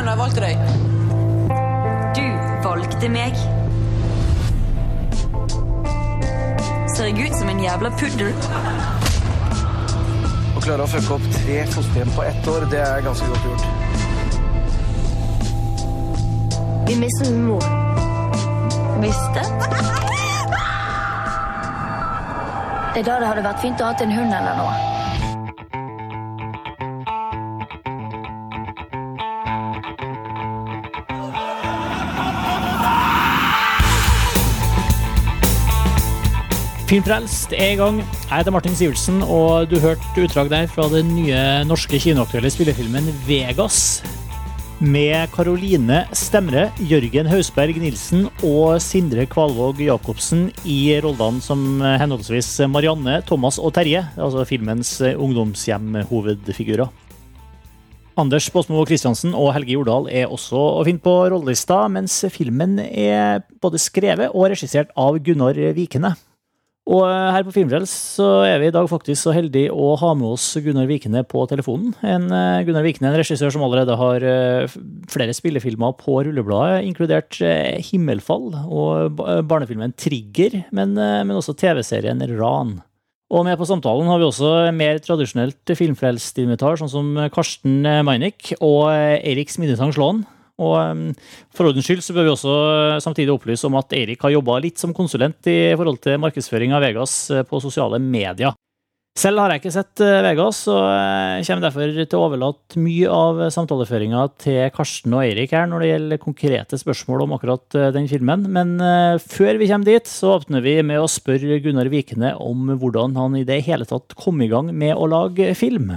feil når jeg valgte deg? Du valgte meg. Ser jeg ut som en jævla puddel? Å klare å fucke opp tre fosterhjem på ett år, det er ganske godt gjort. Vi mister mor. Visste. Det er da det hadde vært fint å ha en hund eller noe. Filmfrelst er i gang. Jeg heter Martin Sivertsen, og du hørte utdrag der fra den nye norske kinoaktuelle spillefilmen Vegas. Med Karoline Stemre, Jørgen Hausberg Nilsen og Sindre Kvalvåg Jacobsen i rollene som henholdsvis Marianne, Thomas og Terje, altså filmens ungdomshjem-hovedfigurer. Anders Båsmo Christiansen og Helge Jordal er også å finne på rollelista, mens filmen er både skrevet og regissert av Gunnar Vikene. Og her på Filmfrels så er vi i dag faktisk så heldige å ha med oss Gunnar Vikene på telefonen. En, uh, Gunnar Vikene, en regissør som allerede har uh, flere spillefilmer på rullebladet, inkludert Himmelfall og barnefilmen Trigger, men, men også TV-serien Ran. Og med på samtalen har vi også mer tradisjonelt filmfrelst-invitar, sånn som Karsten Meinick og Eirik Smidetang Slåen. Og For ordens skyld så bør vi også samtidig opplyse om at Eirik har jobba litt som konsulent i forhold til markedsføring av Vegas eh, på sosiale medier. Selv har jeg ikke sett eh, Vegas, og kommer derfor til å overlate mye av samtaleføringa til Karsten og Eirik her når det gjelder konkrete spørsmål om akkurat eh, den filmen. Men før vi kommer dit, så åpner vi med å spørre Gunnar Vikene om hvordan han i det hele tatt kom i gang med å lage film.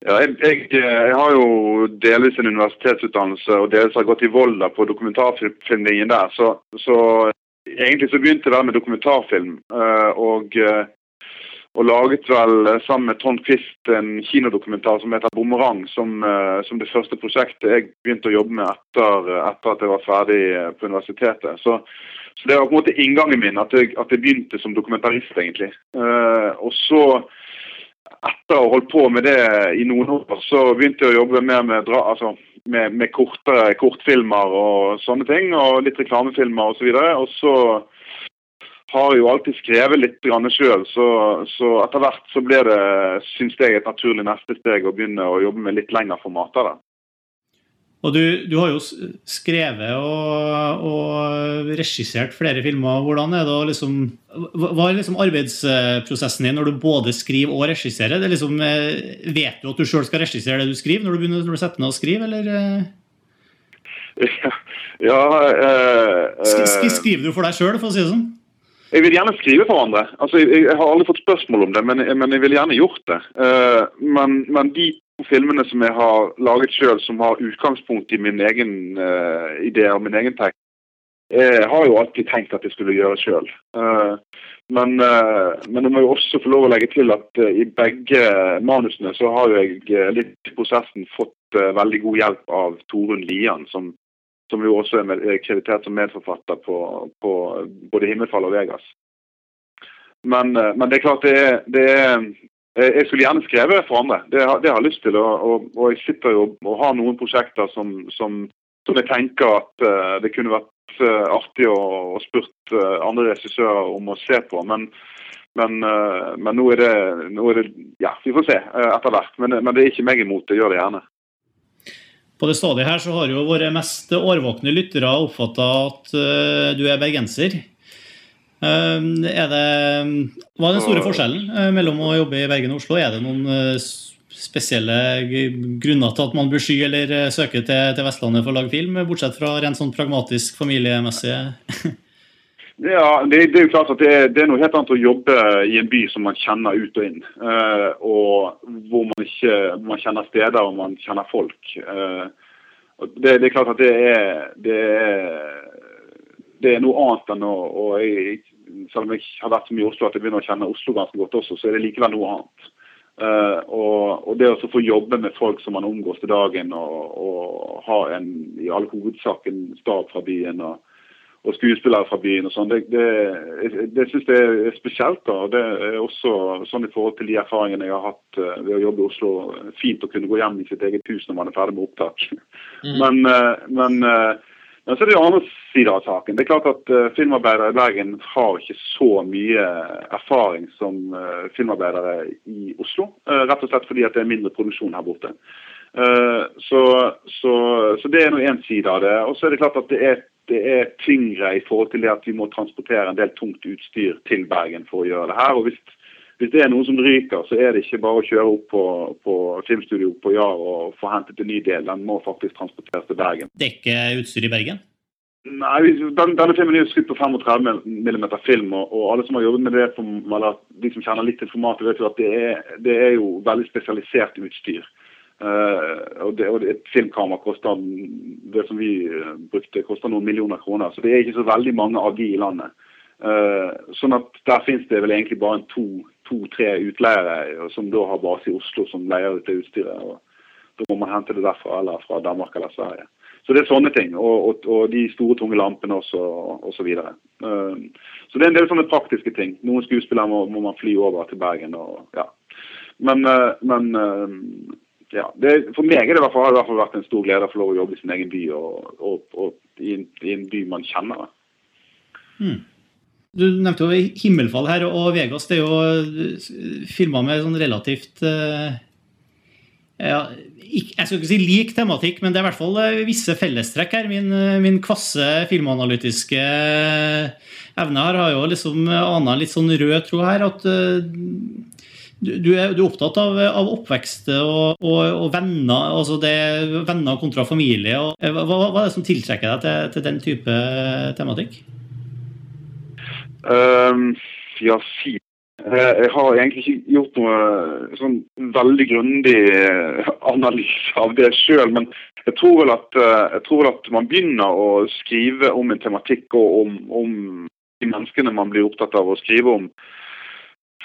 Ja, jeg, jeg, jeg, har jo delvis en universitetsutdannelse og delvis har gått i Volda på dokumentarfilmlinjen der. Så, så, egentlig så begynte det med dokumentarfilm. Eh, og, eh, og laget vel sammen med Trond Quist en kinodokumentar som heter 'Bumerang', som, eh, som, det første prosjektet jeg begynte å jobbe med etter, etter at jeg var ferdig på universitetet. Så, så, det var på en måte inngangen min, at jeg, at jeg begynte som dokumentarist, egentlig. Og så etter å ha holdt på med det i noen år, så begynte jeg å jobbe mer med, altså, med, med kortere kortfilmer og sånne ting. Og litt reklamefilmer osv. Og, så og så har jeg jo alltid skrevet litt sjøl, så, så, etter hvert så ble det, syns jeg, et naturlig neste steg å begynne å jobbe med litt lengre formater. da. Og du, du, har jo skrevet og, og, regissert flere filmer. Hvordan er det liksom Hva er liksom arbeidsprosessen din når du både skriver og regisserer? Liksom, eh, vet du at du sjøl skal regissere det du skriver, når du begynner når du setter ned og skriver, eller? Ja, ja eh, Skriver du for deg sjøl, for å si det sånn? Jeg vil gjerne skrive for andre. Altså, jeg, jeg, har aldri fått spørsmål om det, men, men jeg vil gjerne gjort det. Uh, men, men, de filmene som jeg har laget sjøl, som har utgangspunkt i min egen uh, idé og min egen tekst, jeg har jo alltid tenkt at jeg skulle gjøre sjøl. Uh, men, uh, men jeg må jo også få lov å legge til at uh, i begge manusene så har jo jeg litt i prosessen fått veldig god hjelp av Torunn Lian, som, som jo også er kreditert som medforfatter på, på både 'Himmelfall' og 'Vegas'. Men, men, det er klart det er, det er Eh, jeg skulle gjerne skrevet for andre, det, har, det har jeg lyst til. Og, og, jeg sitter jo og har noen prosjekter som, som, som jeg tenker at uh, det kunne vært uh, artig å, å spurt uh, andre regissører om å se på. Men, men, men nå, er det, nå, er det, Ja, vi får se etter hvert. Men, men, det er ikke meg imot. Jeg gjør det gjerne. På det stadiet her så har jo våre mest årvåkne lyttere oppfatta at du er bergenser. Ehm, er det, hva er den store forskjellen eh, mellom å jobbe i Bergen og Oslo? Er det noen eh, spesielle grunner til at man bør sky eller eh, søke til, til, Vestlandet for å lage film, bortsett fra rent sånn pragmatisk familiemessig? Ja, det, det, er jo klart at det er, det er, noe helt annet å jobbe i en by som man kjenner ut og inn. Uh, og hvor man ikke man kjenner steder og man kjenner folk. Uh, det, det, er klart at det er, det er, det er noe annet enn å, og jeg, selv om jeg har vært så mye i Oslo at jeg begynner å kjenne Oslo ganske godt også, så er det likevel noe annet. Uh, og, og, det å få jobbe med folk som man omgås til dagen, og, og ha en, i all hovedsak en stab fra byen, og, og skuespillere fra byen og sånn. Det, det, det syns jeg er spesielt. da, og Det er også sånn i forhold til de erfaringene jeg har hatt uh, ved å jobbe i Oslo. Fint å kunne gå hjem i sitt eget hus når man er ferdig med opptak. Mm. Men, uh, men, men, så er det jo andre sider av saken. Det er klart at Filmarbeidere i Bergen har ikke så mye erfaring som filmarbeidere i Oslo. rett og slett fordi at det er mindre produksjon her borte. Så, så, så det er nå én side av det. Og så er det klart at det er det er tyngre i forhold til det at vi må transportere en del tungt utstyr til Bergen for å gjøre det her. og hvis, hvis det er noen som ryker, så er det ikke bare å kjøre opp på, på filmstudio på Jar og få hentet en ny del. Den må faktisk transporteres til Bergen. Dekke utstyr i Bergen? Nei, den, Denne filmen er jo skutt på 35 mm film, og, og, alle som har jobbet med det, eller de som kjenner litt til formatet, vet jo at det er, det er jo veldig spesialisert utstyr. Uh, og, det, og Et filmkamera koster det som vi uh, brukte, koster noen millioner kroner. Så det er ikke så veldig mange av de i landet. Uh, sånn at Der finnes det vel egentlig bare to-tre to, utleiere som da har base i Oslo, som leier ut det utstyret. og Da må man hente det derfra eller fra Danmark eller Sverige. Så det er sånne ting. Og, og, og de store, tunge lampene også, og så videre. Uh, så det er en del sånne praktiske ting. Noen skuespillere må, må man fly over til Bergen. og ja. Men, men ja, det, for meg har det i hvert fall vært en stor glede å få lov å jobbe i sin egen by og, og, i, en, i, en, by man kjenner. Hmm. Du nevnte jo 'Himmelfall' her, og Vegas det er jo filmer filma med sånn relativt uh, ja, Jeg skal ikke si lik tematikk, men det er i hvert fall eh, visse fellestrekk her. Min, min kvasse filmanalytiske evne her har jo liksom ana litt sånn rød tråd her. at uh, du er, du er, opptatt av, av oppvekst og, og, og, venner, altså det, venner kontra familie. Og, eh, hva, hva, er det som tiltrekker deg til, til den type tematikk? Um, ja, si Jeg har egentlig ikke gjort noe sånn veldig grundig analyse av det sjøl, men jeg tror, vel at, eh, jeg tror vel at man begynner å skrive om en tematikk og om, om de menneskene man blir opptatt av å skrive om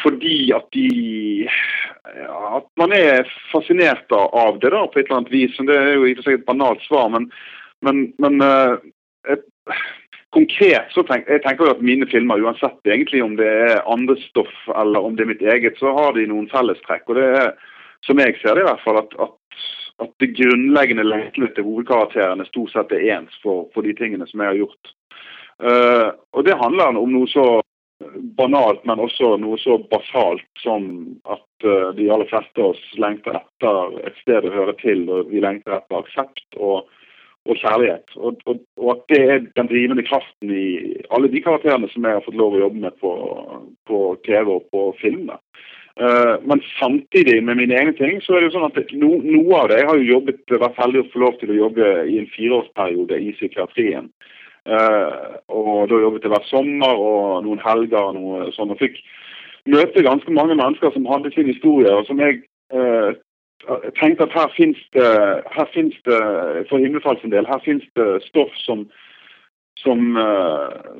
fordi at de ja, At man er fascinert av det da, på et eller annet vis. Det er jo i og for seg et banalt svar, men, men, men et, konkret så tenk, jeg tenker jeg at mine filmer, uansett egentlig om det er andre stoff eller om det er mitt eget, så har de noen fellestrekk. og det er, Som jeg ser det i hvert fall, at, at, at det grunnleggende lengselen til hovedkarakterene stort sett er ens for, for de tingene som jeg har gjort. Uh, og det handler om noe så banalt, men også noe så basalt som at uh, de aller fleste av oss lengter etter et sted å høre til, og vi lengter etter aksept og, og kjærlighet. Og, og, og, at det er den drivende kraften i alle de karakterene som jeg har fått lov å jobbe med på, på TV og på film. Uh, men samtidig med mine egne ting, så er det jo sånn at no, noe av det Jeg har jo jobbet, vært heldig å få lov til å jobbe i en fireårsperiode i psykiatrien. Uh, og da jobbet jeg hver sommer og noen helger og noe sånt. Og fikk møte ganske mange mennesker som hadde sin historie, og som jeg uh, tenkte at her fins det, her finnes det for Himmelfalls del, her fins det stoff som som,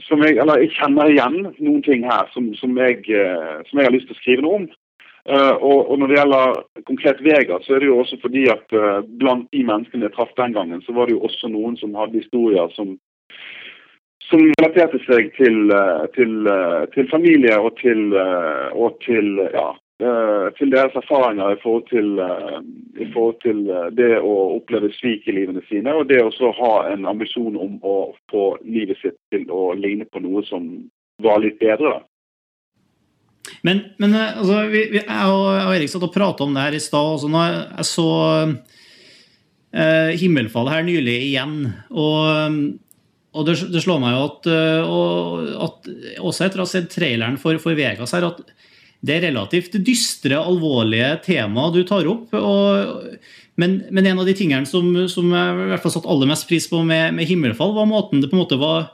som jeg, eller jeg kjenner igjen noen ting her som, som, jeg, som jeg har lyst til å skrive noe om. Og, og, Når det gjelder konkret Vega, så er det jo også fordi at blant de menneskene jeg traff den gangen, så var det jo også noen som hadde historier som, som relaterte seg til, til, til familie og til, og til, ja, til deres erfaringer i forhold til, i forhold til, det å oppleve svik i livene sine, og det å ha en ambisjon om å få livet sitt til å ligne på noe som var litt bedre. Men, men altså, vi, vi, jeg og Erik satt og prata om det her i stad. Altså, jeg så uh, himmelfallet her nylig igjen. og og det, det, slår meg jo at, og, at, også etter å ha sett traileren for, for Vegas her, at det er relativt dystre, alvorlige tema du tar opp. Og, men, men, en av de tingene som, som jeg i hvert fall satte aller mest pris på med, med 'Himmelfall', var måten det på en måte var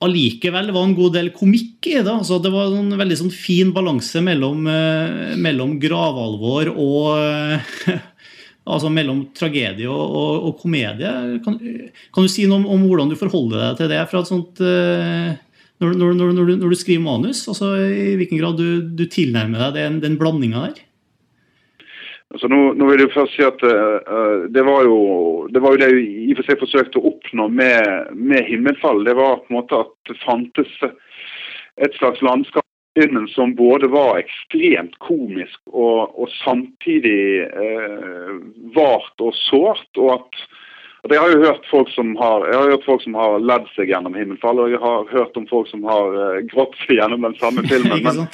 allikevel var en god del komikk i det. Altså, det var en veldig sånn fin balanse mellom, eh, mellom gravalvor og altså mellom tragedie og, og, og komedie. Kan, kan, du si noe om, om, hvordan du forholder deg til det fra et sånt uh, når, når, når, du, når, du, skriver manus? altså I hvilken grad du, du tilnærmer deg den, den blandinga der? Altså nå, nå, vil jeg først si at uh, det, var jo, det var jo det jeg i og for seg forsøkte å oppnå med, med 'Himmelfall'. Det var på en måte at det fantes et slags landskap som både var ekstremt komisk og, og samtidig uh, vart og sårt. og at Jeg har jo hørt folk som har, jeg har hørt folk som har ledd seg gjennom 'Himmelfall', og jeg har hørt om folk som har uh, grått seg gjennom den samme filmen. Men,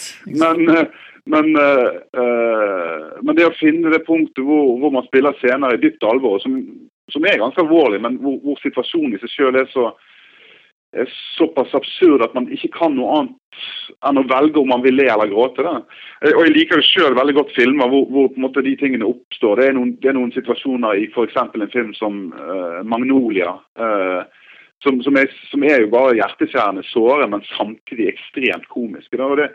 men, uh, men, uh, men, det å finne det punktet hvor, hvor, man spiller scener i dypt alvor, som, som er ganske alvorlig, men hvor, hvor situasjonen i seg sjøl er så er såpass absurd at man ikke kan noe annet enn å velge om man vil le eller gråte. Da. Eh, og Jeg liker jo selv veldig godt filmer hvor, hvor på en måte de tingene oppstår. Det er noen, det er noen situasjoner i f.eks. en film som uh, 'Magnolia'. Uh, som, som, er, som, er, jo bare hjerteskjærende såre, men samtidig ekstremt komiske. Det,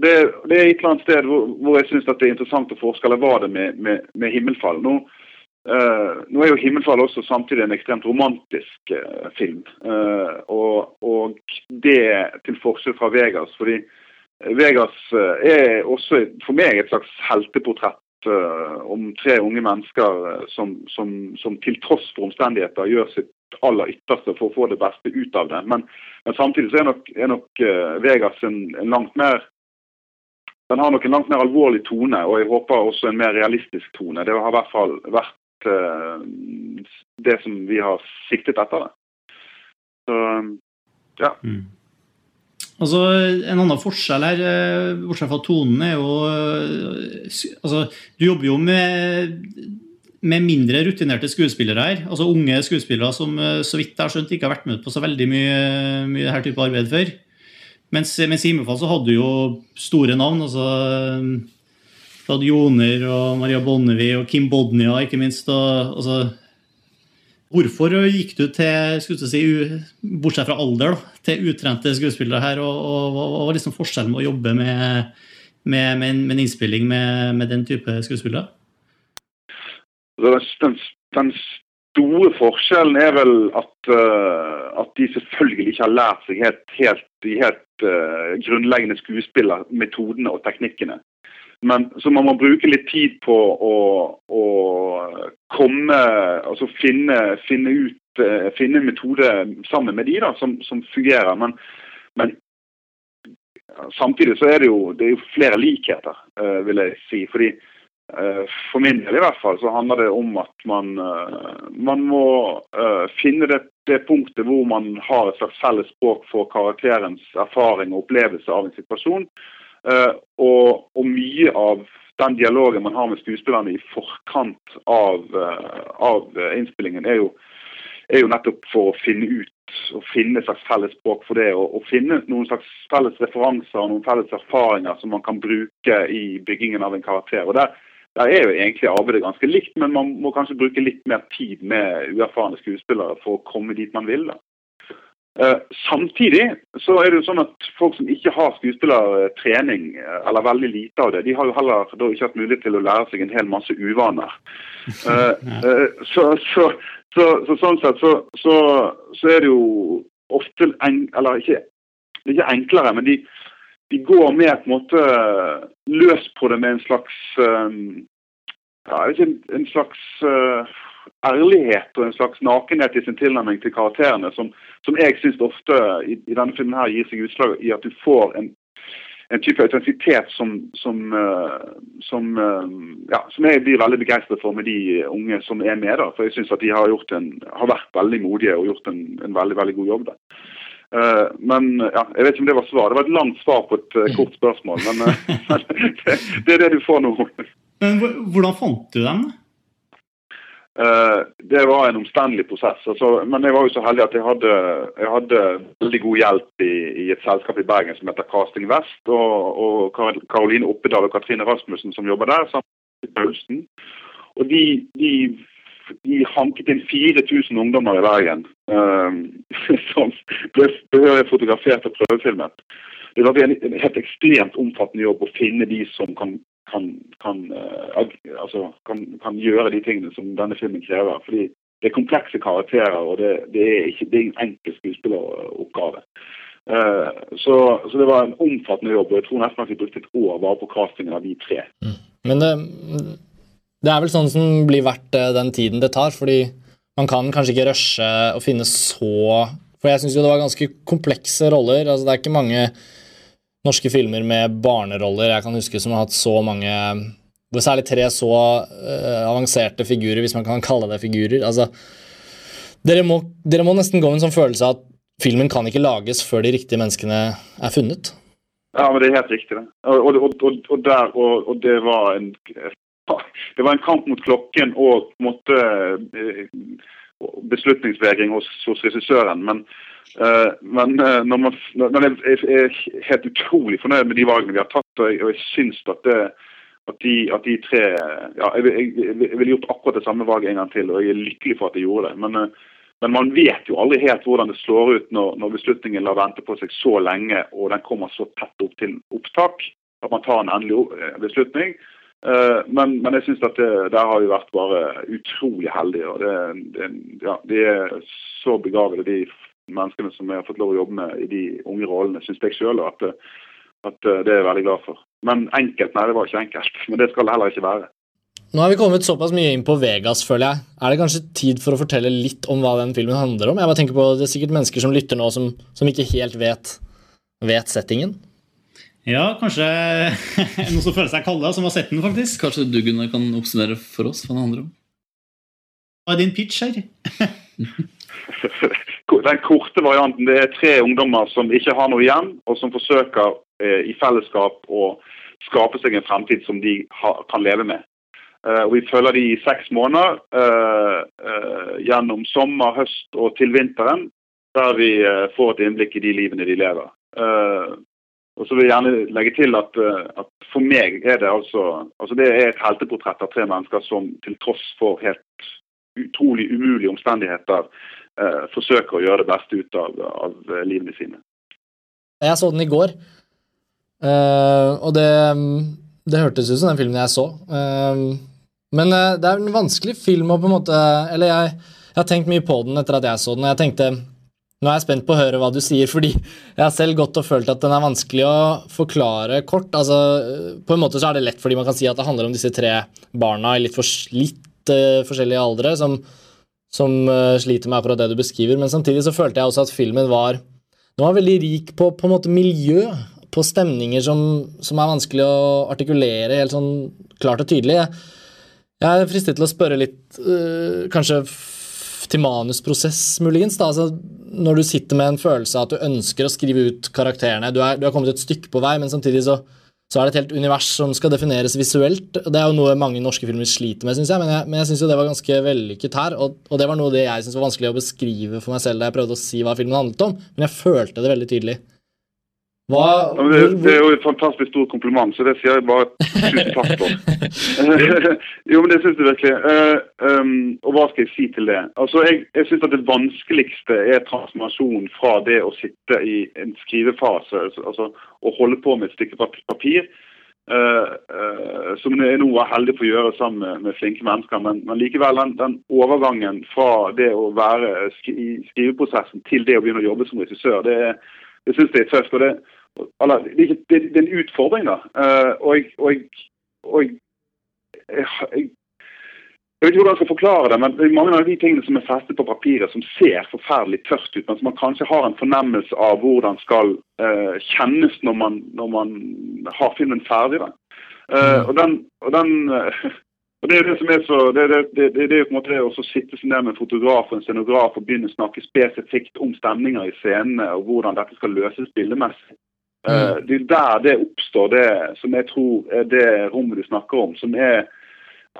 det, det, er et eller annet sted hvor, hvor jeg syns det er interessant å forske, eller var det med, med, med 'Himmelfall'. Nå, Uh, nå er jo 'Himmelfall' også samtidig en ekstremt romantisk uh, film. Uh, og, og, det til forskjell fra 'Vegas'. fordi Vegas er også for meg et slags helteportrett om tre unge mennesker som, som, som, til tross for omstendigheter gjør sitt aller ytterste for å få det beste ut av det. Men, men samtidig så er nok, er nok Vegas en, en langt mer den har nok en langt mer alvorlig tone, og jeg håper også en mer realistisk tone. Det har i hvert fall vært Eh, det som vi har siktet etter. Det. Så ja. Mm. Altså, En annen forskjell her, eh, bortsett fra tonen, er jo eh, altså, Du jobber jo med, med mindre rutinerte skuespillere her. altså Unge skuespillere som så vidt jeg har skjønt ikke har vært med på så veldig mye, mye her type arbeid før. Mens, mens i Himmelfall så hadde du jo store navn. altså du hadde Joner og Maria Bonnevie og Kim Bodnia, ikke minst. Og, altså, hvorfor gikk du til, skulle si, bortsett fra alder, da, til utrente skuespillere her? Og, hva var liksom forskjellen med å jobbe med, med, med, en, med en, innspilling med, den type skuespillere? Den, den, store forskjellen er vel at, uh, at, de selvfølgelig ikke har lært seg helt, helt, helt uh, grunnleggende skuespillermetodene og teknikkene. Men, så man må bruke litt tid på å, å komme Altså finne, finne ut eh, Finne en metode sammen med de da, som, som fungerer. Men, men, samtidig så er det jo, det er jo flere likheter, uh, vil jeg si. fordi uh, For min del i hvert fall så handler det om at man, man må finne det, det, punktet hvor man har et slags felles språk for karakterens erfaring og opplevelse av en situasjon. Eh, og, og, mye av den dialogen man har med skuespillerne i forkant av, eh, av innspillingen, er jo, er jo, nettopp for å finne ut og finne et slags felles språk for det. Og, og, finne noen slags felles referanser og noen felles erfaringer som man kan bruke i byggingen av en karakter. og der, der er jo egentlig arbeidet ganske likt, men man må kanskje bruke litt mer tid med uerfarne skuespillere for å komme dit man vil. da. Uh, samtidig så er det jo sånn at folk som ikke har skuespillertrening, eh, eller veldig lite av det, de har jo heller ikke hatt mulighet til å lære seg en hel masse uvaner. Uh, uh, så, så, så, så, sånn sett så, er det jo ofte en, Eller ikke, ikke enklere, men de, de, går mer på en måte løs på det med en slags ja, ikke en, en slags ærlighet og en slags nakenhet i sin tilnærming til karakterene, som, som jeg syns ofte i, i, denne filmen her gir seg utslag i at du får en, en type autentisitet som, som, uh, som, uh, ja, som, jeg blir veldig begeistret for med de unge som er med. da, For jeg syns at de har, en, har, vært veldig modige og gjort en, en veldig veldig god jobb. der. Uh, men ja, Jeg vet ikke om det var svar. Det var et langt svar på et kort spørsmål. Men det, det, er det du får nå. Men Hvordan fant du dem? Det var en omstendelig prosess. Altså, men jeg var jo så heldig at jeg hadde, jeg hadde veldig god hjelp i, i, et selskap i Bergen som heter Casting Vest. Og, og Karoline Oppedal og Katrine Rasmussen som jobber der, sammen med Paulsen. Og de, de, de, hanket inn 4000 ungdommer i Bergen uh, som ble behørig fotografert og prøvefilmet. Det var en helt ekstremt omfattende jobb å finne de som kan kan, kan, uh, altså, kan, gjøre de tingene som denne filmen krever. Fordi det er komplekse karakterer, og det, det er ikke det en enkel skuespilleroppgave. Uh, så, så, det var en omfattende jobb, og jeg tror nesten at vi brukte et år bare på castingen av de tre. Mm. Men det, det er vel sånn som blir verdt eh, den tiden det tar, fordi man kan kanskje ikke rushe og finne så For jeg syns jo det var ganske komplekse roller. altså Det er ikke mange norske filmer med barneroller jeg kan huske som har hatt så mange hvor Særlig tre så uh, avanserte figurer, hvis man kan kalle det figurer. altså dere må, dere må nesten gå med en sånn følelse av at filmen kan ikke lages før de riktige menneskene er funnet. Ja, men det er helt riktig, det. Og, og, og, og der, det var en det var en kamp mot klokken og på en måte beslutningsvegring hos, hos regissøren. Men, men, uh, når man, men jeg er helt utrolig fornøyd med de valgene vi har tatt. Og jeg, og syns at, det, at, de, at de tre ja, Jeg, jeg, jeg ville gjort akkurat det samme valget en gang til, og jeg er lykkelig for at jeg gjorde det. Men, uh, men man vet jo aldri helt hvordan det slår ut når, når, beslutningen lar vente på seg så lenge, og den kommer så tett opp til opptak at man tar en endelig beslutning. Eh, men, men, jeg syns at det, der har vi vært bare utrolig heldige. og det, det, ja, De er så begavede, de menneskene som jeg har fått lov å jobbe med i de unge rollene, syns jeg sjøl. At, at det er jeg veldig glad for. Men enkelt, nei, det var ikke enkelt. Men det skal det heller ikke være. Nå har vi kommet såpass mye inn på Vegas, føler jeg. Er det kanskje tid for å fortelle litt om hva den filmen handler om? Jeg bare tenker på Det er sikkert mennesker som lytter nå, som, som ikke helt vet, vet settingen. Ja, kanskje noen som føler seg kalde, som har sett den, faktisk. Kanskje du Gunnar, kan oppsummere for oss hva den handler om? Hva er din pitch her? Den korte varianten det er tre ungdommer som ikke har noe igjen, og som forsøker eh, i fellesskap å skape seg en fremtid som de ha, kan leve med. Eh, Vi følger de i seks måneder eh, uh, gjennom sommer, høst og til vinteren, der vi får et innblikk i de livene de lever. Og så vil jeg gjerne legge til at, eh, at, for meg er det altså altså Det er et helteportrett av tre mennesker som til tross for helt utrolig umulige omstendigheter eh, forsøker å gjøre det beste ut av, av eh, livene sine. Jeg så den i går, uh, og det, det, hørtes ut som den filmen jeg så. Uh, men uh, det er en vanskelig film å på en måte Eller jeg, jeg har tenkt mye på den etter at jeg så den. og jeg tenkte nå er jeg spent på å høre hva du sier, fordi jeg har selv gått og følt at den er vanskelig å forklare kort. Altså, på en måte så er det lett fordi man kan si at det handler om disse tre barna i litt, for, litt forskjellige aldre som, som uh, sliter med akkurat det du beskriver, men samtidig så følte jeg også at filmen var, var veldig rik på, på en måte miljø, på stemninger som, som, er vanskelig å artikulere helt sånn klart og tydelig. Jeg er fristet til å spørre litt, øh, kanskje til manusprosess, muligens. da, altså Når du sitter med en følelse av at du ønsker å skrive ut karakterene, du er, du er kommet et stykke på vei, men samtidig så, så, er det et helt univers som skal defineres visuelt. Det er jo noe mange norske filmer sliter med, syns jeg, men jeg, jeg syns jo det var ganske vellykket her. Og, og det var noe det jeg syntes var vanskelig å beskrive for meg selv da jeg prøvde å si hva filmen handlet om, men jeg følte det veldig tydelig. Hva, ja, det, det, er jo et fantastisk stort kompliment, så det sier jeg bare tusen takk for. jo, men det syns jeg virkelig. Uh, um, og hva skal jeg si til det? Altså, Jeg, jeg syns at det vanskeligste er transformasjon fra det å sitte i en skrivefase, altså, altså å holde på med et stykke papir, uh, uh, som jeg nå er heldig for å gjøre sammen med, med flinke mennesker. Men, men likevel, den, den, overgangen fra det å være skri, i skriveprosessen til det å begynne å jobbe som regissør, det er det syns det er tøft. og det, eller, det, det, det, er en utfordring, da. Uh, og, jeg, og, og jeg, jeg, jeg, vet ikke hvordan jeg skal forklare det, men det er mange av de tingene som er festet på papiret som ser forferdelig tørt ut, men som man kanskje har en fornemmelse av hvordan skal uh, kjennes når man, når man, har filmen ferdig. Uh, og den, og den og Det er det som er så, det, det, det, det er på en måte det å sitte seg ned med en fotograf og en scenograf og begynne å snakke spesifikt om stemninger i scenene og hvordan dette skal løses bildemessig. Mm. Uh, det er der det oppstår, det som jeg tror er det rommet du snakker om, som er,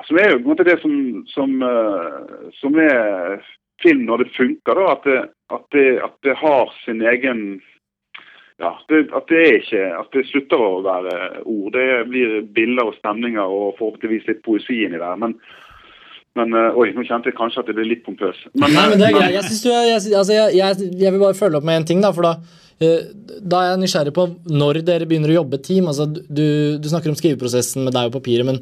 som er jo på en måte det som, som, uh, som er film når det funker. da, At det, at at det har sin egen ja, det, at, det ikke, at det slutter å være ord. Det blir bilder og stemninger og forhåpentligvis litt poesi inni der. Men, men øh, oi, nå kjente jeg kanskje at det ble litt pompøs. Men, Nei, men det er greit. Jeg, jeg, altså, jeg, jeg, jeg, vil bare følge opp med én ting. Da for da, uh, da er jeg nysgjerrig på når dere begynner å jobbe team. Altså, du, du snakker om skriveprosessen med deg og papiret, men,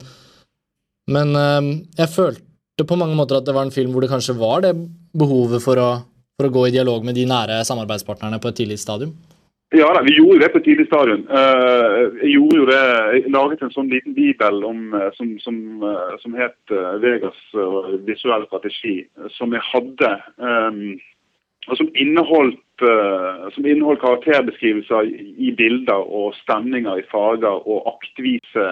men øh, jeg følte på mange måter at det var en film hvor det kanskje var det behovet for å, for å gå i dialog med de nære samarbeidspartnerne på et tidlig stadium. Ja da, vi gjorde det på et tidlig stadium. Eh, jeg gjorde jo det, jeg laget en sånn liten bibel om, eh, som, som, eh, som het Vegas visuell strategi, som jeg hadde. og som inneholdt, eh, som inneholdt karakterbeskrivelser i bilder og stemninger i farger og aktvise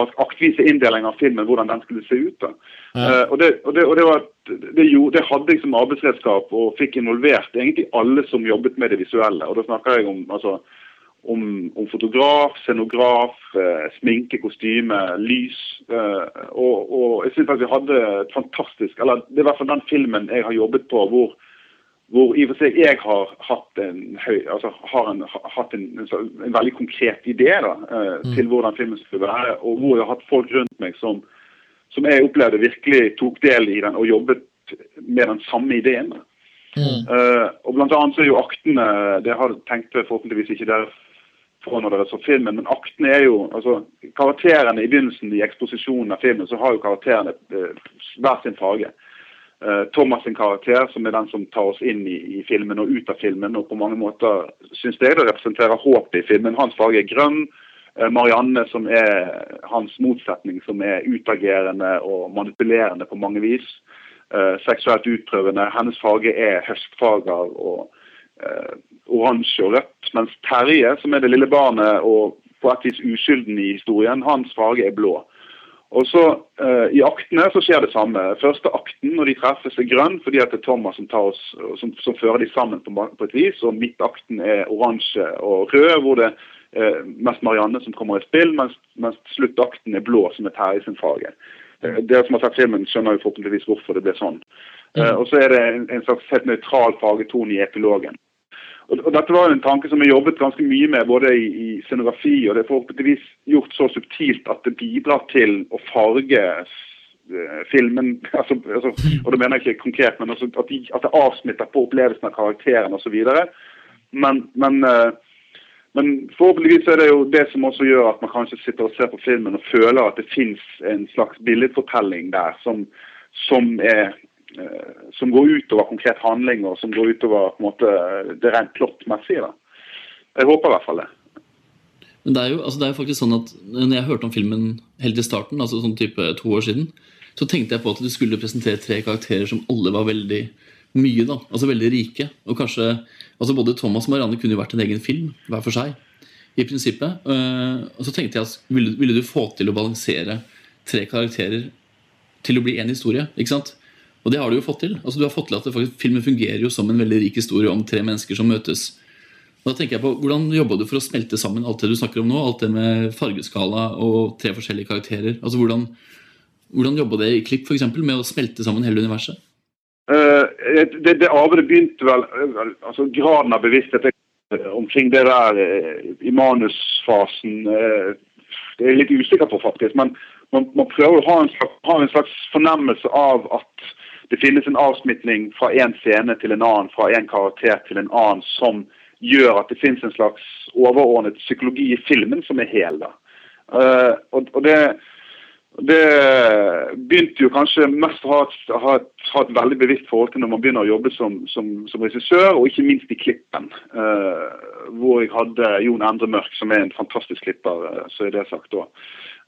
aktvise inndeling av filmen, hvordan den skulle se ut. da. Uh, og det, og det, og det, var, det, gjorde, det hadde jeg som arbeidsredskap og fikk involvert egentlig alle som jobbet med det visuelle. Og da snakker jeg om, altså, om, om fotograf, scenograf, uh, sminke, kostyme, lys. Uh, og, og jeg synes at vi hadde et fantastisk Eller det er i hvert fall den filmen jeg har jobbet på hvor hvor i og for seg jeg har hatt en, høy, altså har en, hatt en, en, en veldig konkret idé da, eh, til hvordan filmen skulle være, og hvor jeg har hatt folk rundt meg som, som jeg opplevde virkelig tok del i den og jobbet med den samme ideen. Mm. Eh, og blant annet så er jo aktene Det har tenkte forhåpentligvis ikke dere på når dere så filmen, men aktene er jo altså Karakterene i begynnelsen i eksposisjonen av filmen, så har jo karakterene eh, hver sin farge. Eh, Thomas sin karakter, som er den som tar oss inn i, i filmen og ut av filmen, og på mange måter syns jeg det representerer håpet i filmen. Hans farge er grønn. Eh, Marianne, som er hans motsetning, som er utagerende og manipulerende på mange vis. Eh, seksuelt utprøvende. Hennes farge er høstfarger og eh, oransje og rødt. Mens Terje, som er det lille barnet og på et vis uskylden i historien, hans farge er blå. Og så eh, I aktene så skjer det samme. Første akten når de treffes er grønn fordi at det er Thomas som, tar oss, som, som fører de sammen på, på et vis. Og midtakten er oransje og rød, hvor det er mest Marianne som kommer i spill, mens, mens sluttakten er blå, som er Terje sin farge. Eh, Dere som har sett filmen, skjønner jo forhåpentligvis hvorfor det ble sånn. Eh, og så er det en, en slags helt nøytral fargetone i epilogen. Og, Dette var en tanke som jeg jobbet ganske mye med både i, i scenografi, og det er forhåpentligvis gjort så subtilt at det bidrar til å farge eh, filmen altså, altså, Og det mener jeg ikke konkret, men altså, at, de, at det avsmitter på opplevelsen av karakteren osv. Men, men, eh, men forhåpentligvis er det jo det som også gjør at man kanskje sitter og ser på filmen og føler at det fins en slags billedfortelling der som, som er som går utover konkret handling, og som går utover på en måte, det rent plottmessige. Jeg håper i hvert fall det. Men det er, jo, altså det er jo faktisk sånn at når jeg hørte om filmen helt i starten, altså sånn type to år siden, så tenkte jeg på at du skulle presentere tre karakterer som alle var veldig mye, da. Altså veldig rike. Og kanskje altså Både Thomas og Marianne kunne jo vært en egen film, hver for seg. I prinsippet. Eh, og så tenkte jeg at ville, ville du få til å balansere tre karakterer til å bli én historie? ikke sant? Og det har du jo fått til. Altså du har fått til at faktisk, Filmen fungerer jo som en veldig rik historie om tre mennesker som møtes. Og da tenker jeg på, Hvordan jobba du for å smelte sammen alt det du snakker om nå? Alt det med fargeskala og tre forskjellige karakterer. Altså Hvordan, hvordan jobba det i klipp for eksempel, med å smelte sammen hele universet? Uh, det, det arbeidet begynte vel altså Graden av bevissthet omkring det der eh, i manusfasen eh, Det er jeg litt usikker på, faktisk. Men man, man prøver å ha en, slags, ha en slags fornemmelse av at det finnes en avsmitning fra én scene til en annen, fra én karakter til en annen, som gjør at det finnes en slags overordnet psykologi i filmen som er hel. da. Uh, og, og det det begynte jo kanskje mest å ha ha, ha et veldig bevisst forhold til når man begynner å jobbe som, som, som regissør, og ikke minst i klippen. Uh, hvor jeg hadde Jon Endre Mørk, som er en fantastisk klipper, eh, så er det sagt da.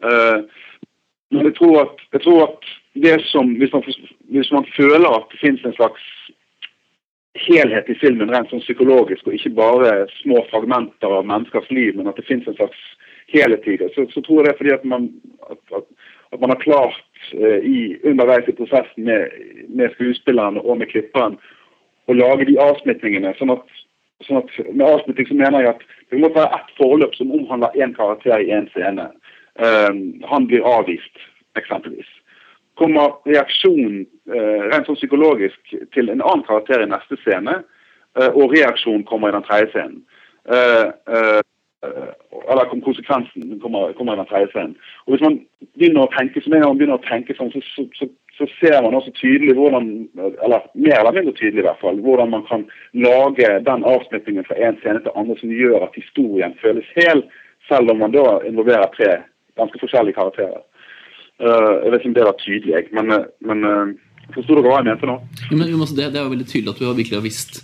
Uh, men jeg tror at, jeg tror at det som, hvis man, hvis man føler at det finnes en slags helhet i filmen rent sånn psykologisk, og ikke bare små fragmenter av menneskers liv, men at det finnes en slags helhet i det, så, så tror jeg det er fordi at man, at, at, at man har klart eh, i, underveis i prosessen med, med skuespilleren og med klipperen å lage de avsmitningene. sånn at, sånn at Med avsmitning så mener jeg at det må være ett forløp som omhandler én karakter i én scene. Eh, han blir avvist, eksempelvis kommer reaksjonen eh, rent sånn psykologisk til en annen karakter i neste scene, eh, og reaksjonen kommer i den tredje scenen. Eh, eller konsekvensen kommer, kommer i den tredje scenen. Og Hvis man begynner å tenke som en gang man begynner å tenke sånn, så, så, så, så ser man også tydelig hvordan, eller mer eller mindre tydelig i hvert fall, hvordan man kan lage den avsnittingen fra en scene til andre som gjør at historien føles hel, selv om man da involverer tre ganske forskjellige karakterer. Eh, jeg vet ikke om det var tydelig, men, eh, men uh, forsto dere hva jeg mente nå? Jo, men, altså, det, det er jo veldig tydelig at du har virkelig har visst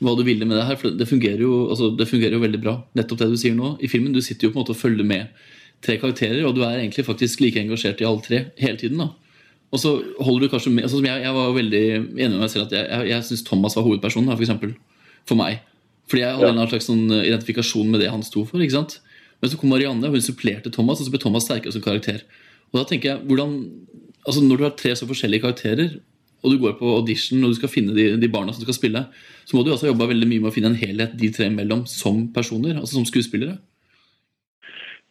hva du ville med det her. For det fungerer, jo, altså, det fungerer jo veldig bra, nettopp det du sier nå. I filmen du sitter jo på en måte og følger med tre karakterer, og du er egentlig faktisk like engasjert i alle tre hele tiden. da. Og så holder du kanskje med altså, jeg, jeg var veldig enig med meg selv at jeg, jeg, jeg syns Thomas var hovedpersonen, da, for eksempel. For meg. Fordi jeg hadde Ja. en slags sånn identifikasjon med det han sto for. ikke sant? Men så kom Marianne, og hun supplerte Thomas, og så ble Thomas sterkere som karakter. Og da tenker jeg, hvordan, altså Når du har tre så forskjellige karakterer, og du går på audition og du skal finne de, de barna som skal spille, så må du også jobbe veldig mye med å finne en helhet de tre imellom som personer, altså som skuespillere.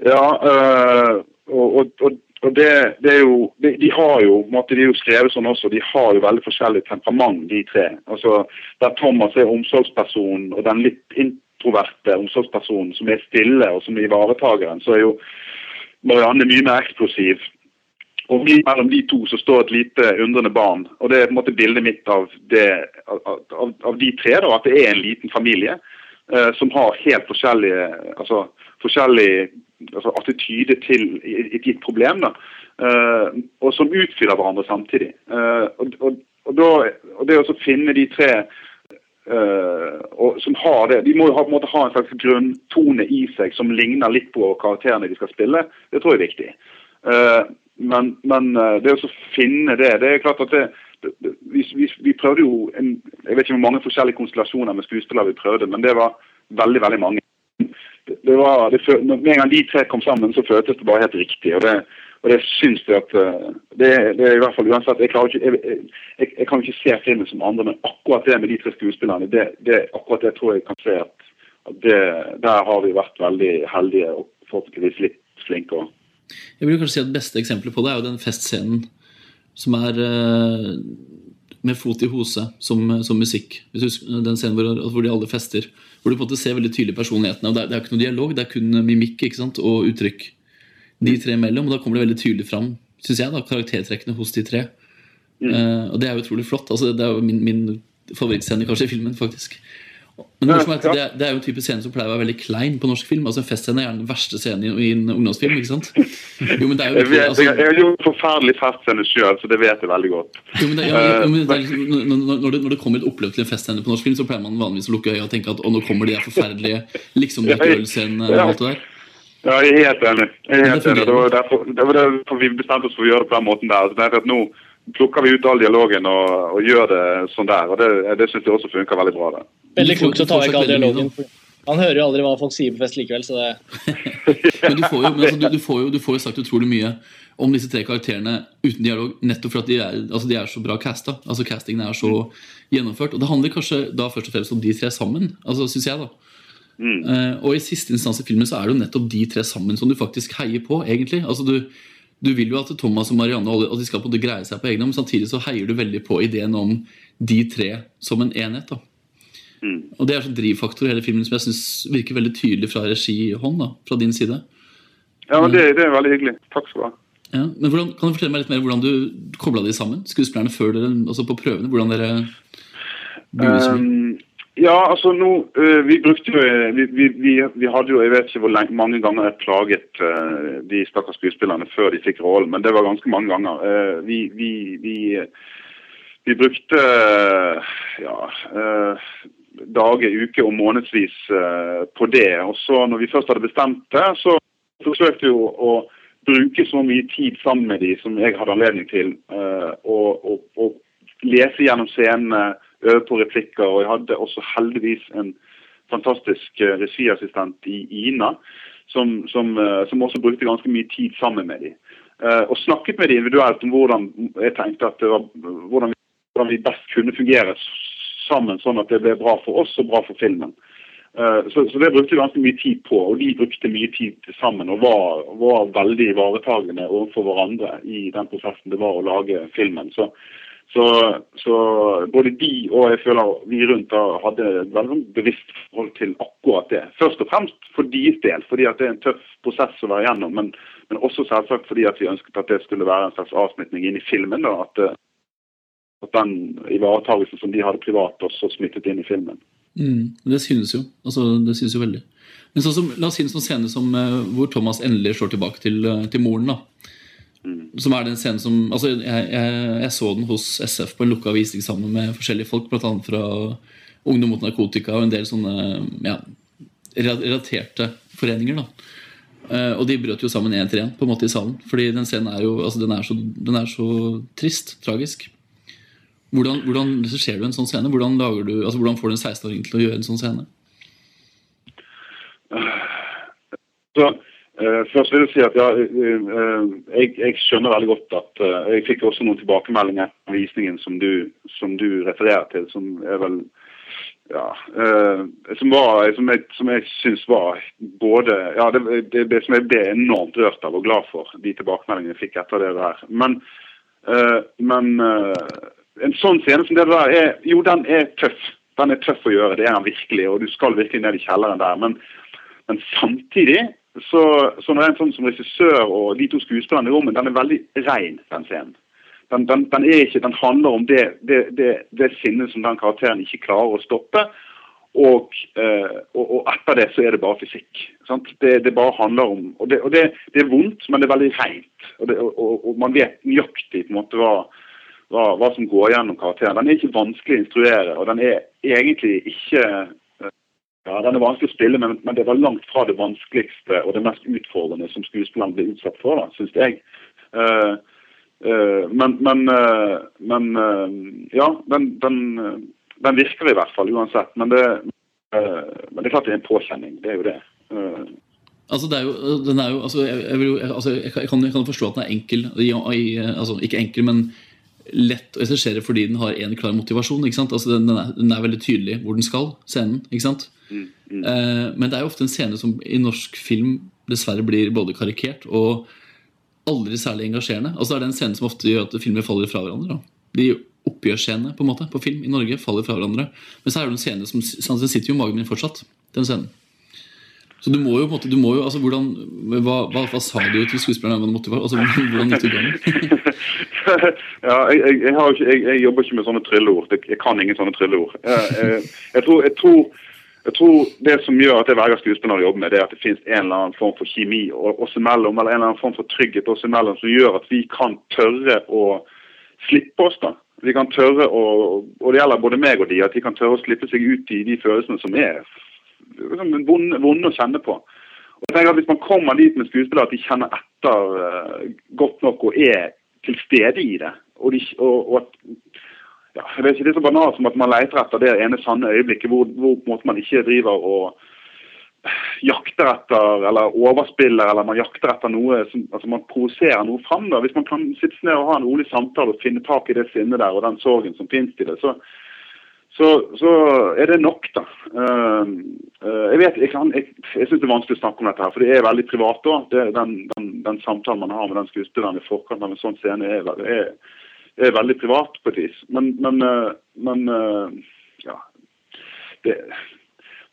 Ja, øh, og, og, og, det, det er jo de, de har jo, måte, de jo skrevet sånn også, de har jo veldig forskjellig temperament, de tre. Altså, Der Thomas er omsorgspersonen, og den litt introverte omsorgspersonen som er stille og som er ivaretakeren, så er jo Marianne mye mer eksplosiv. Og mellom de to så står et lite undrende barn. Og det er på en måte bildet mitt av, det, av, av, av de tre, da, at det er en liten familie eh, som har helt forskjellige altså, forskjellig altså, attityde til et gitt problem. Da, eh, og som utfyller hverandre samtidig. Eh, og, og, og, da, og det å finne de tre og, som har det, De må jo ha, en måte ha en slags grunntone i seg som ligner litt på karakterene de skal spille. Det tror jeg er viktig. Eh, men, men eh, det å finne det Det er klart at det, vi, vi, vi prøvde jo en, Jeg vet ikke hvor mange forskjellige konstellasjoner med skuespillere vi prøvde, men det var veldig, veldig mange. Det, det var, det, når- en gang de tre kom sammen, så føltes det bare helt riktig. og det og det syns jeg at eh, det, det er i hvert fall uansett Jeg, ikke, jeg, jeg, jeg, kan jo ikke se filmen som andre, men akkurat det med de tre skuespillerne, det, det, akkurat det tror jeg kan se at, at der har vi vært veldig heldige og forhåpentligvis litt flinke òg. Jeg vil kanskje si at Beste eksempelet på det er jo den festscenen som er eh, med fot i hose som, som musikk. Den scenen hvor, hvor de alle fester. Hvor du på en måte ser veldig tydelig personlighetene. og Det er, det er ikke noe dialog, det er kun mimikk og uttrykk. De tre imellom. Og da kommer det veldig tydelig fram, syns jeg, da, karaktertrekkene hos de tre. Eh, og det er jo utrolig flott. altså Det er jo min, min favorittscene kanskje i filmen, faktisk. Men det, er det, det er jo en type scene som pleier å være veldig klein på norsk film. altså En festscene er gjerne den verste scenen i, i en ungdomsfilm. ikke sant? Jo, men det er jo virkelig, altså, jeg, har gjort forferdelig festscene sjøl, så det vet jeg veldig godt. jo, men det, ja, jo, men det er liksom, når, når- når, det, kommer et oppløp til en festscene på norsk film, så pleier man vanligvis å lukke øya og tenke at å, nå kommer de der forferdelige liksom alt det der. Ja, jeg er helt enig. Jeg er helt det enig. Det var derfor, det var derfor vi bestemte oss for å gjøre det på den måten der. Så det er at Nå plukker vi ut all dialogen og, og gjør det sånn der. og Det, det syns jeg også funker veldig bra. Det. Veldig klokt å ta vekk all dialogen. Han hører jo aldri hva folk sier på fest likevel, så det Men du får jo, men altså, du, du, får jo, du får jo sagt utrolig mye om disse tre karakterene uten dialog, nettopp for at de er, altså, de er så bra casta. Altså, castingen er så gjennomført. Og det handler kanskje da først og fremst om de tre sammen, altså, syns jeg, da. Eh, og i siste instans i filmen så er det jo nettopp de tre sammen som du faktisk heier på, egentlig. Altså, du, du vil jo at Thomas og Marianne og at de skal på det greie seg på egne, men samtidig så heier du veldig på ideen om de tre som en enhet. da. Og det er en drivfaktor i hele filmen som jeg synes virker veldig tydelig fra regihånd, da, fra din side. Ja, men det, det er veldig hyggelig. Takk skal du ha. Ja, men hvordan, Kan du fortelle meg litt mer hvordan du kobla de sammen? Skuespillerne før dere, altså på prøvene? Hvordan dere? Um, ja, altså nå øh, Vi brukte jo øh, vi, vi, vi, hadde jo Jeg vet ikke hvor lenge, mange ganger jeg plaget øh, de stakkars skuespillerne før de fikk rollen, men det var ganske mange ganger. Vi, vi, vi, vi brukte ja, dager, uker og månedsvis på det. Og så når vi først hadde bestemt det, så forsøkte vi å bruke så mye tid sammen med de som jeg hadde anledning til. og, og, og lese gjennom scenene, øve på replikker. Og jeg hadde også heldigvis en fantastisk eh, regiassistent i Ina, som, som, eh, som også brukte ganske mye tid sammen med dem. Eh, og snakket med dem individuelt om hvordan jeg tenkte at det var, hvordan, vi, hvordan vi best kunne fungere sammen, sånn at det ble bra for oss og bra for filmen. Så, så det brukte vi ganske mye tid på, og de brukte mye tid sammen og var, var veldig ivaretagende overfor hverandre i den prosessen det var å lage filmen. Så, så, så både de og jeg føler vi rundt da hadde et veldig sånn bevisst forhold til akkurat det. Først og fremst for deres del, fordi at det er en tøff prosess å være gjennom. Men, men også selvsagt fordi at vi ønsket at det skulle være en slags avsmitning inn i filmen. da, At, eh, at den ivaretakelsen som de hadde privat, også smittet inn i filmen. Mm, det synes jo. Altså, det synes jo veldig. Men sånn som, La oss si en sånn scene som, eh, hvor Thomas endelig slår tilbake til, eh, til moren. da. Som er den scenen som altså jeg, jeg, jeg så den hos SF på en lukka visning sammen med forskjellige folk, bl.a. fra Ungdom mot narkotika og en del sånne ja, relaterte foreninger. da. Eh, og de brøt jo sammen én etter én på en måte i salen. Fordi den scenen er jo altså den er så, den er så trist. Tragisk. Hvordan, hvordan regisserer du en sånn scene? Hvordan, du, altså, hvordan får du en 16-åring til å gjøre en sånn scene? Så Først vil jeg si at ja, eh, eh, jeg, jeg skjønner veldig godt at eh, Jeg fikk også noen tilbakemeldinger på visningen som du, som du refererer til, som er vel ja, eh, som, var, som jeg, som jeg syns var både ja, det, det, det som jeg ble enormt rørt av og glad for, de tilbakemeldingene jeg fikk etter det der. Men, eh, men eh, en sånn scene som det der er Jo, den er tøff. Den er tøff å gjøre, det er den virkelig, og du skal virkelig ned i kjelleren der. Men, men samtidig så, så en sånn som regissør og de to skuespillerne i rommet, den er veldig rein, den scenen. Den, den, den, ikke, den handler om det, det, det, det sinnet som den karakteren ikke klarer å stoppe. Og, eh, og, og etter det så er det bare fysikk. Det, bare handler om Og, og det, er vondt, men det er veldig rent. Og, og, man vet nøyaktig på en måte hva, hva, hva som går gjennom karakteren. Den er ikke vanskelig å instruere, og den er egentlig ikke ja, Den er vanskelig å spille, men, men det var langt fra det vanskeligste og det mest utfordrende som skuespilleren ble utsatt for, da, syns jeg. Uh, uh, men men, uh, men ja, den, den, den virker i hvert fall uansett. Men det, men det er klart det er en påkjenning. Det er jo det. Altså, det er jo, den er jo, altså, jeg, jeg, jo, altså, jeg, kan, jeg forstå at den er enkel. I, i, altså, ikke enkel, men lett å regissere fordi den har en klar motivasjon. ikke sant? Altså, den, den, er, den er veldig tydelig hvor den skal, scenen. ikke sant? Eh, men det er jo ofte en scene som i norsk film dessverre blir både karikert og aldri særlig engasjerende. Altså, det er den scenen som ofte gjør at filmer faller fra hverandre. da. De oppgjørsscenene på en måte, på film i Norge faller fra hverandre. Men så er det en scene som sånn, den sitter jo i magen min fortsatt. den scenen. Så du må jo på en måte, du må jo, altså hvordan, hva, hva, hva sa du til skuespilleren? Altså, hvordan gikk du i gang? ja, jeg, jeg, jeg, ikke, jeg, jobber ikke med sånne trylleord. Jeg, kan ingen sånne trylleord. Jeg, jeg, tror, tror, jeg tror det som gjør at jeg velger skuespillere å jobbe med, det er at det finnes en eller annen form for kjemi oss imellom, eller en eller annen form for trygghet oss imellom, som gjør at vi kan tørre å slippe oss. da. Vi kan tørre å, og det gjelder både meg og de, at de kan tørre å slippe seg ut i de følelsene som er vonde, vonde å kjenne på. Og jeg tenker at Hvis man kommer dit med skuespillere at de kjenner etter eh, godt nok og er til stede i det, og, de, og, og at ja, jeg vet ikke, Det er så banalt som at man leter etter det ene sanne øyeblikket hvor, hvor man ikke driver og jakter etter eller overspiller eller man jakter etter noe som, altså man provoserer noe fram. da. Hvis man kan sitte ned og ha en rolig samtale og finne tak i det sinnet der og den sorgen som finnes i det, så, så, så er det nok, da. Uh, uh, jeg vet, jeg, kan- jeg, jeg syns det er vanskelig å snakke om dette, her, for det er veldig privat. da. Det, den, den, den samtalen man har med den skuespilleren i forkant av en sånn scene, er, er, er veldig privat på et vis. Men, men, uh, men uh, ja. Det,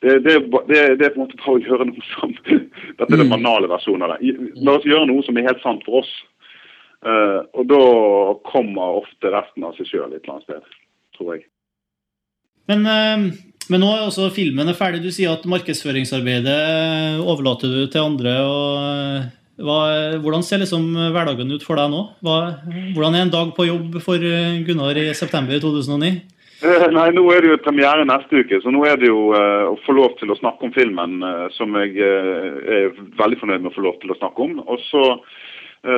det, det, det, er på en måte bare å gjøre noe som Dette er den banale versjonen av det. La oss gjøre noe som er helt sant for oss. Og da kommer ofte resten av seg sjøl et eller annet sted, tror jeg. Men, eh, men nå er også filmen er ferdig. Du sier at markedsføringsarbeidet overlater du til andre. eh, hva, Hvordan ser liksom hverdagen ut for deg nå? Hva, hvordan er en dag på jobb for eh, Gunnar i september 2009? Eh, Nei, nå er det jo premiere neste uke, så nå er det jo eh, å få lov til å snakke om filmen eh, som jeg eh, er veldig fornøyd med å få lov til å snakke om. Og så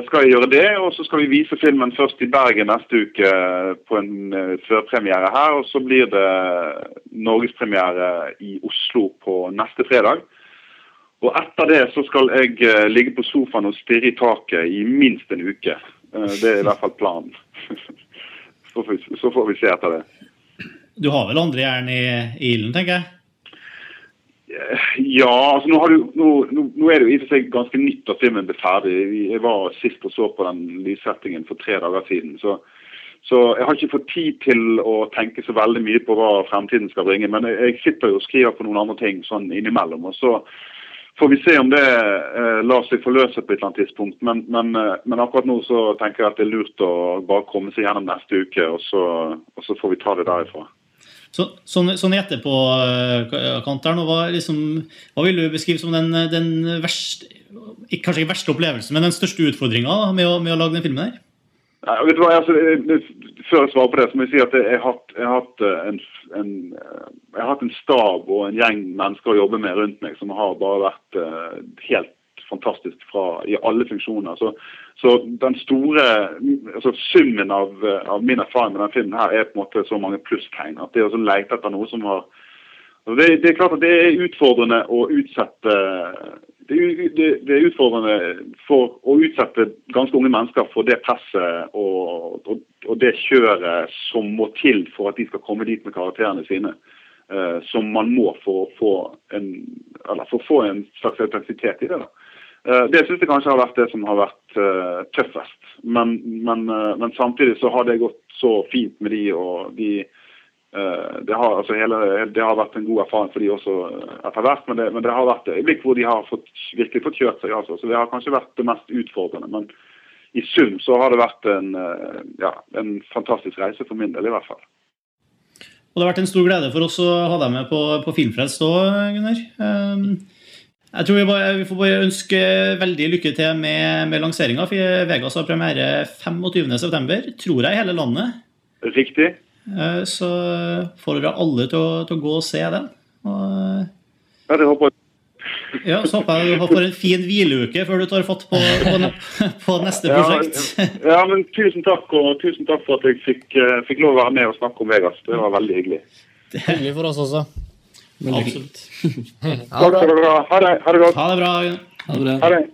skal jeg gjøre det, og så skal vi vise filmen først i Bergen neste uke eh, på en eh, førpremiere her, og så blir det norgespremiere i Oslo på neste fredag. Og etter det så skal jeg eh, ligge på sofaen og stirre i taket i minst en uke. Eh, det er i hvert fall planen. så, får vi, så får vi se etter det. Du har vel andre jern i, i ilden, tenker jeg? Ja, altså nå, du, nå, nå, er det jo i og for seg ganske nytt at filmen ble ferdig. Jeg var sist og så på den lyssettingen for tre dager siden. Så, så jeg har ikke fått tid til å tenke så veldig mye på hva fremtiden skal bringe. Men jeg sitter jo og skriver på noen andre ting sånn innimellom. Og så får vi se om det eh, lar seg forløse på et eller annet tidspunkt. Men, men, eh, men akkurat nå så tenker jeg at det er lurt å bare komme seg gjennom neste uke, og så, og så får vi ta det derifra. Så, sånn, sånn i etterpåkant her nå, hva, liksom, hva vil du beskrive som den, den verste Kanskje ikke verste opplevelsen, men den største utfordringa med, med å lage den filmen her? Nei, vet du hva, altså, Før jeg svarer på det, så må jeg si at jeg har jeg hatt, eh, en, en, eh, hatt en stab og en gjeng mennesker å jobbe med rundt meg som har bare vært eh, helt fantastisk fra, i alle funksjoner. Så, så den store altså summen av, av min erfaring med den filmen her er på en måte så mange plusstegn. At det å lete etter noe som har og det, det er klart at det er utfordrende å utsette det, det, det er utfordrende for å utsette ganske unge mennesker for det presset og, og, og det kjøret som må til for at de skal komme dit med karakterene sine. Uh, som man må for å få en, eller for å få en slags autentisitet i det. da. Eh, Det syns jeg kanskje har vært det som har vært eh, tøffest. Men, men, eh, men samtidig så har det gått så fint med de, og de det, har, altså hele, det har vært en god erfaring for de også etter hvert, men det, men det har vært et øyeblikk hvor de har fått, virkelig fått kjørt seg. altså. Så det har kanskje vært det mest utfordrende. Men i sum så har det vært en, ja, en fantastisk reise for min del, i hvert fall. Og det har vært en stor glede for oss å ha deg med på, på Filmfrelst òg, Gunnar. Um, jeg tror vi, bare, vi får bare ønske veldig lykke til med, med lanseringa. Vegas har premiere 25.9., tror jeg, i hele landet. Riktig. Eh, Så får dere alle til å, til å gå og se den. Og, Ja, det håper jeg. ja, så håper jeg du får en fin hvileuke før du tar fatt på, på, på neste prosjekt. ja, men tusen takk, og tusen takk for at jeg fikk, eh, fikk lov å være med og snakke om Vegas. Det var veldig hyggelig. Det er Hyggelig for oss også. Absolutt. Ha. Det, ha det godt. Ha det bra. Ha det bra. Ha det.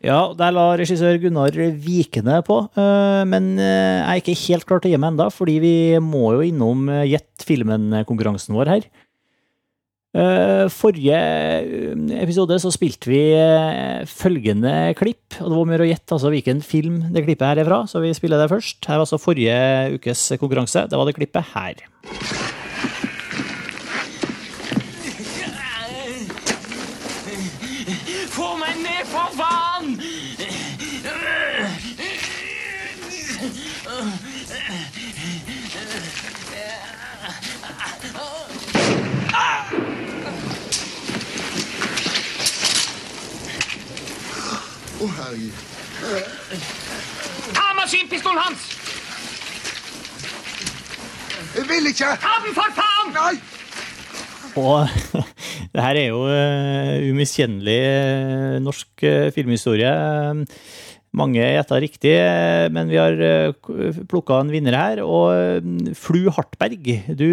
Ja, der la regissør Gunnar Vikene på, øh, men øh, jeg er ikke helt klar til å gi meg enda, fordi vi må jo innom øh, Gjett filmen-konkurransen vår her. Forrige episode så spilte vi følgende klipp, og det var mer å gjette altså hvilken film det klippet her er fra, så vi spiller det først. Her var altså forrige ukes konkurranse, det var det klippet her. Å, herregud. Ta maskinpistolen hans! Jeg vil ikke! Ta den, for faen! Nei! Og det her er jo uh, umiskjennelig eh, norsk eh, filmhistorie. Mange gjetta riktig, men vi har plukka en vinner her. Og Flu Hartberg, du,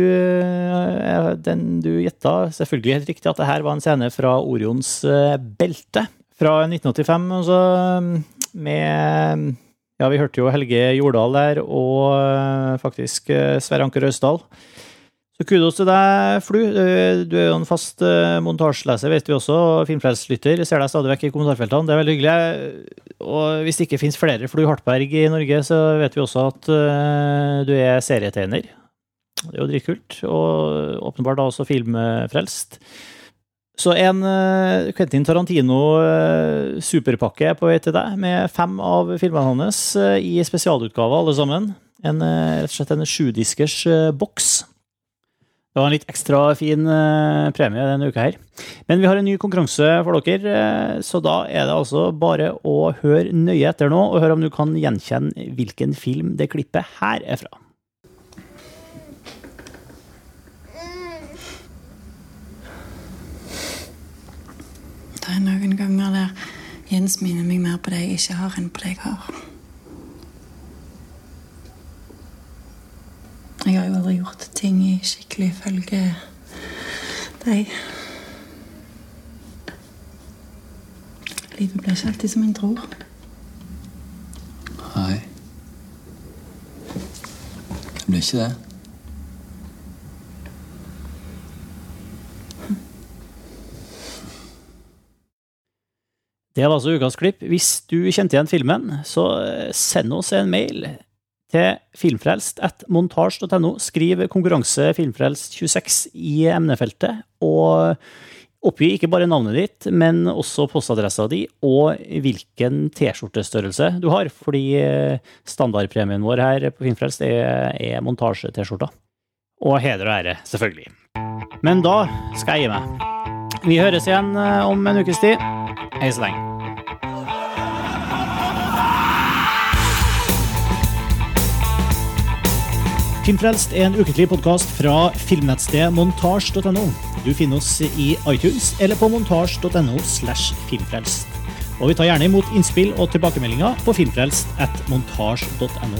den du gjetta selvfølgelig helt riktig at det her var en scene fra Orions belte fra 1985. Altså, med Ja, vi hørte jo Helge Jordal der, og eh, faktisk eh, Sverre Anker Østdal. Så kudos til deg, Flu. Du er jo en fast uh, montasjeleser, vet vi også, og filmfrelslytter. Ser deg stadig vekk i kommentarfeltene. Det er veldig hyggelig. Og hvis det ikke finnes flere Flu Hartberg i Norge, så vet vi også at du er serietegner. Det er jo dritkult. Og åpenbart da også filmfrelst. Så en uh, Quentin Tarantino uh, superpakke er på vei til deg, med fem av filmene hans uh, i spesialutgave, alle sammen. En, rett og slett en sjudiskers boks. Det var en litt ekstra fin eh, premie denne uka her. Men vi har en ny konkurranse for dere, eh, så da er det altså bare å høre nøye etter nå, og høre om du kan gjenkjenne hvilken film det klippet her er fra. Det er noen ganger der Jens minner meg mer på det jeg ikke har, enn på det jeg har. Jeg har jo aldri gjort ting i skikkelig følge deg. Livet blir ikke alltid som en tror. Nei. Det blir ikke det. Det var altså ukas klipp. Hvis du kjente igjen filmen, så eh, send oss en mail til filmfrelst at montasj.no. Skriv konkurranse filmfrelst 26 i emnefeltet, og oppgi ikke bare navnet ditt, men også postadressa di og hvilken T-skjortestørrelse du har, fordi eh, standardpremien vår her på Filmfrelst er, er montasje-T-skjorta. Og heder og ære, selvfølgelig. Men da skal jeg gi meg. Vi høres igjen eh, om en ukes tid. Hei så lenge. Filmfrelst er en ukentlig podkast fra filmnettstedet montasj.no. Du finner oss i iTunes eller på montasj.no slash filmfrelst. Og vi tar gjerne imot innspill og tilbakemeldinger på filmfrelst at montasj.no.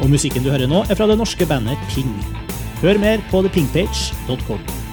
Og musikken du hører nå, er fra det norske bandet Ping. Hør mer på thepingpage.com.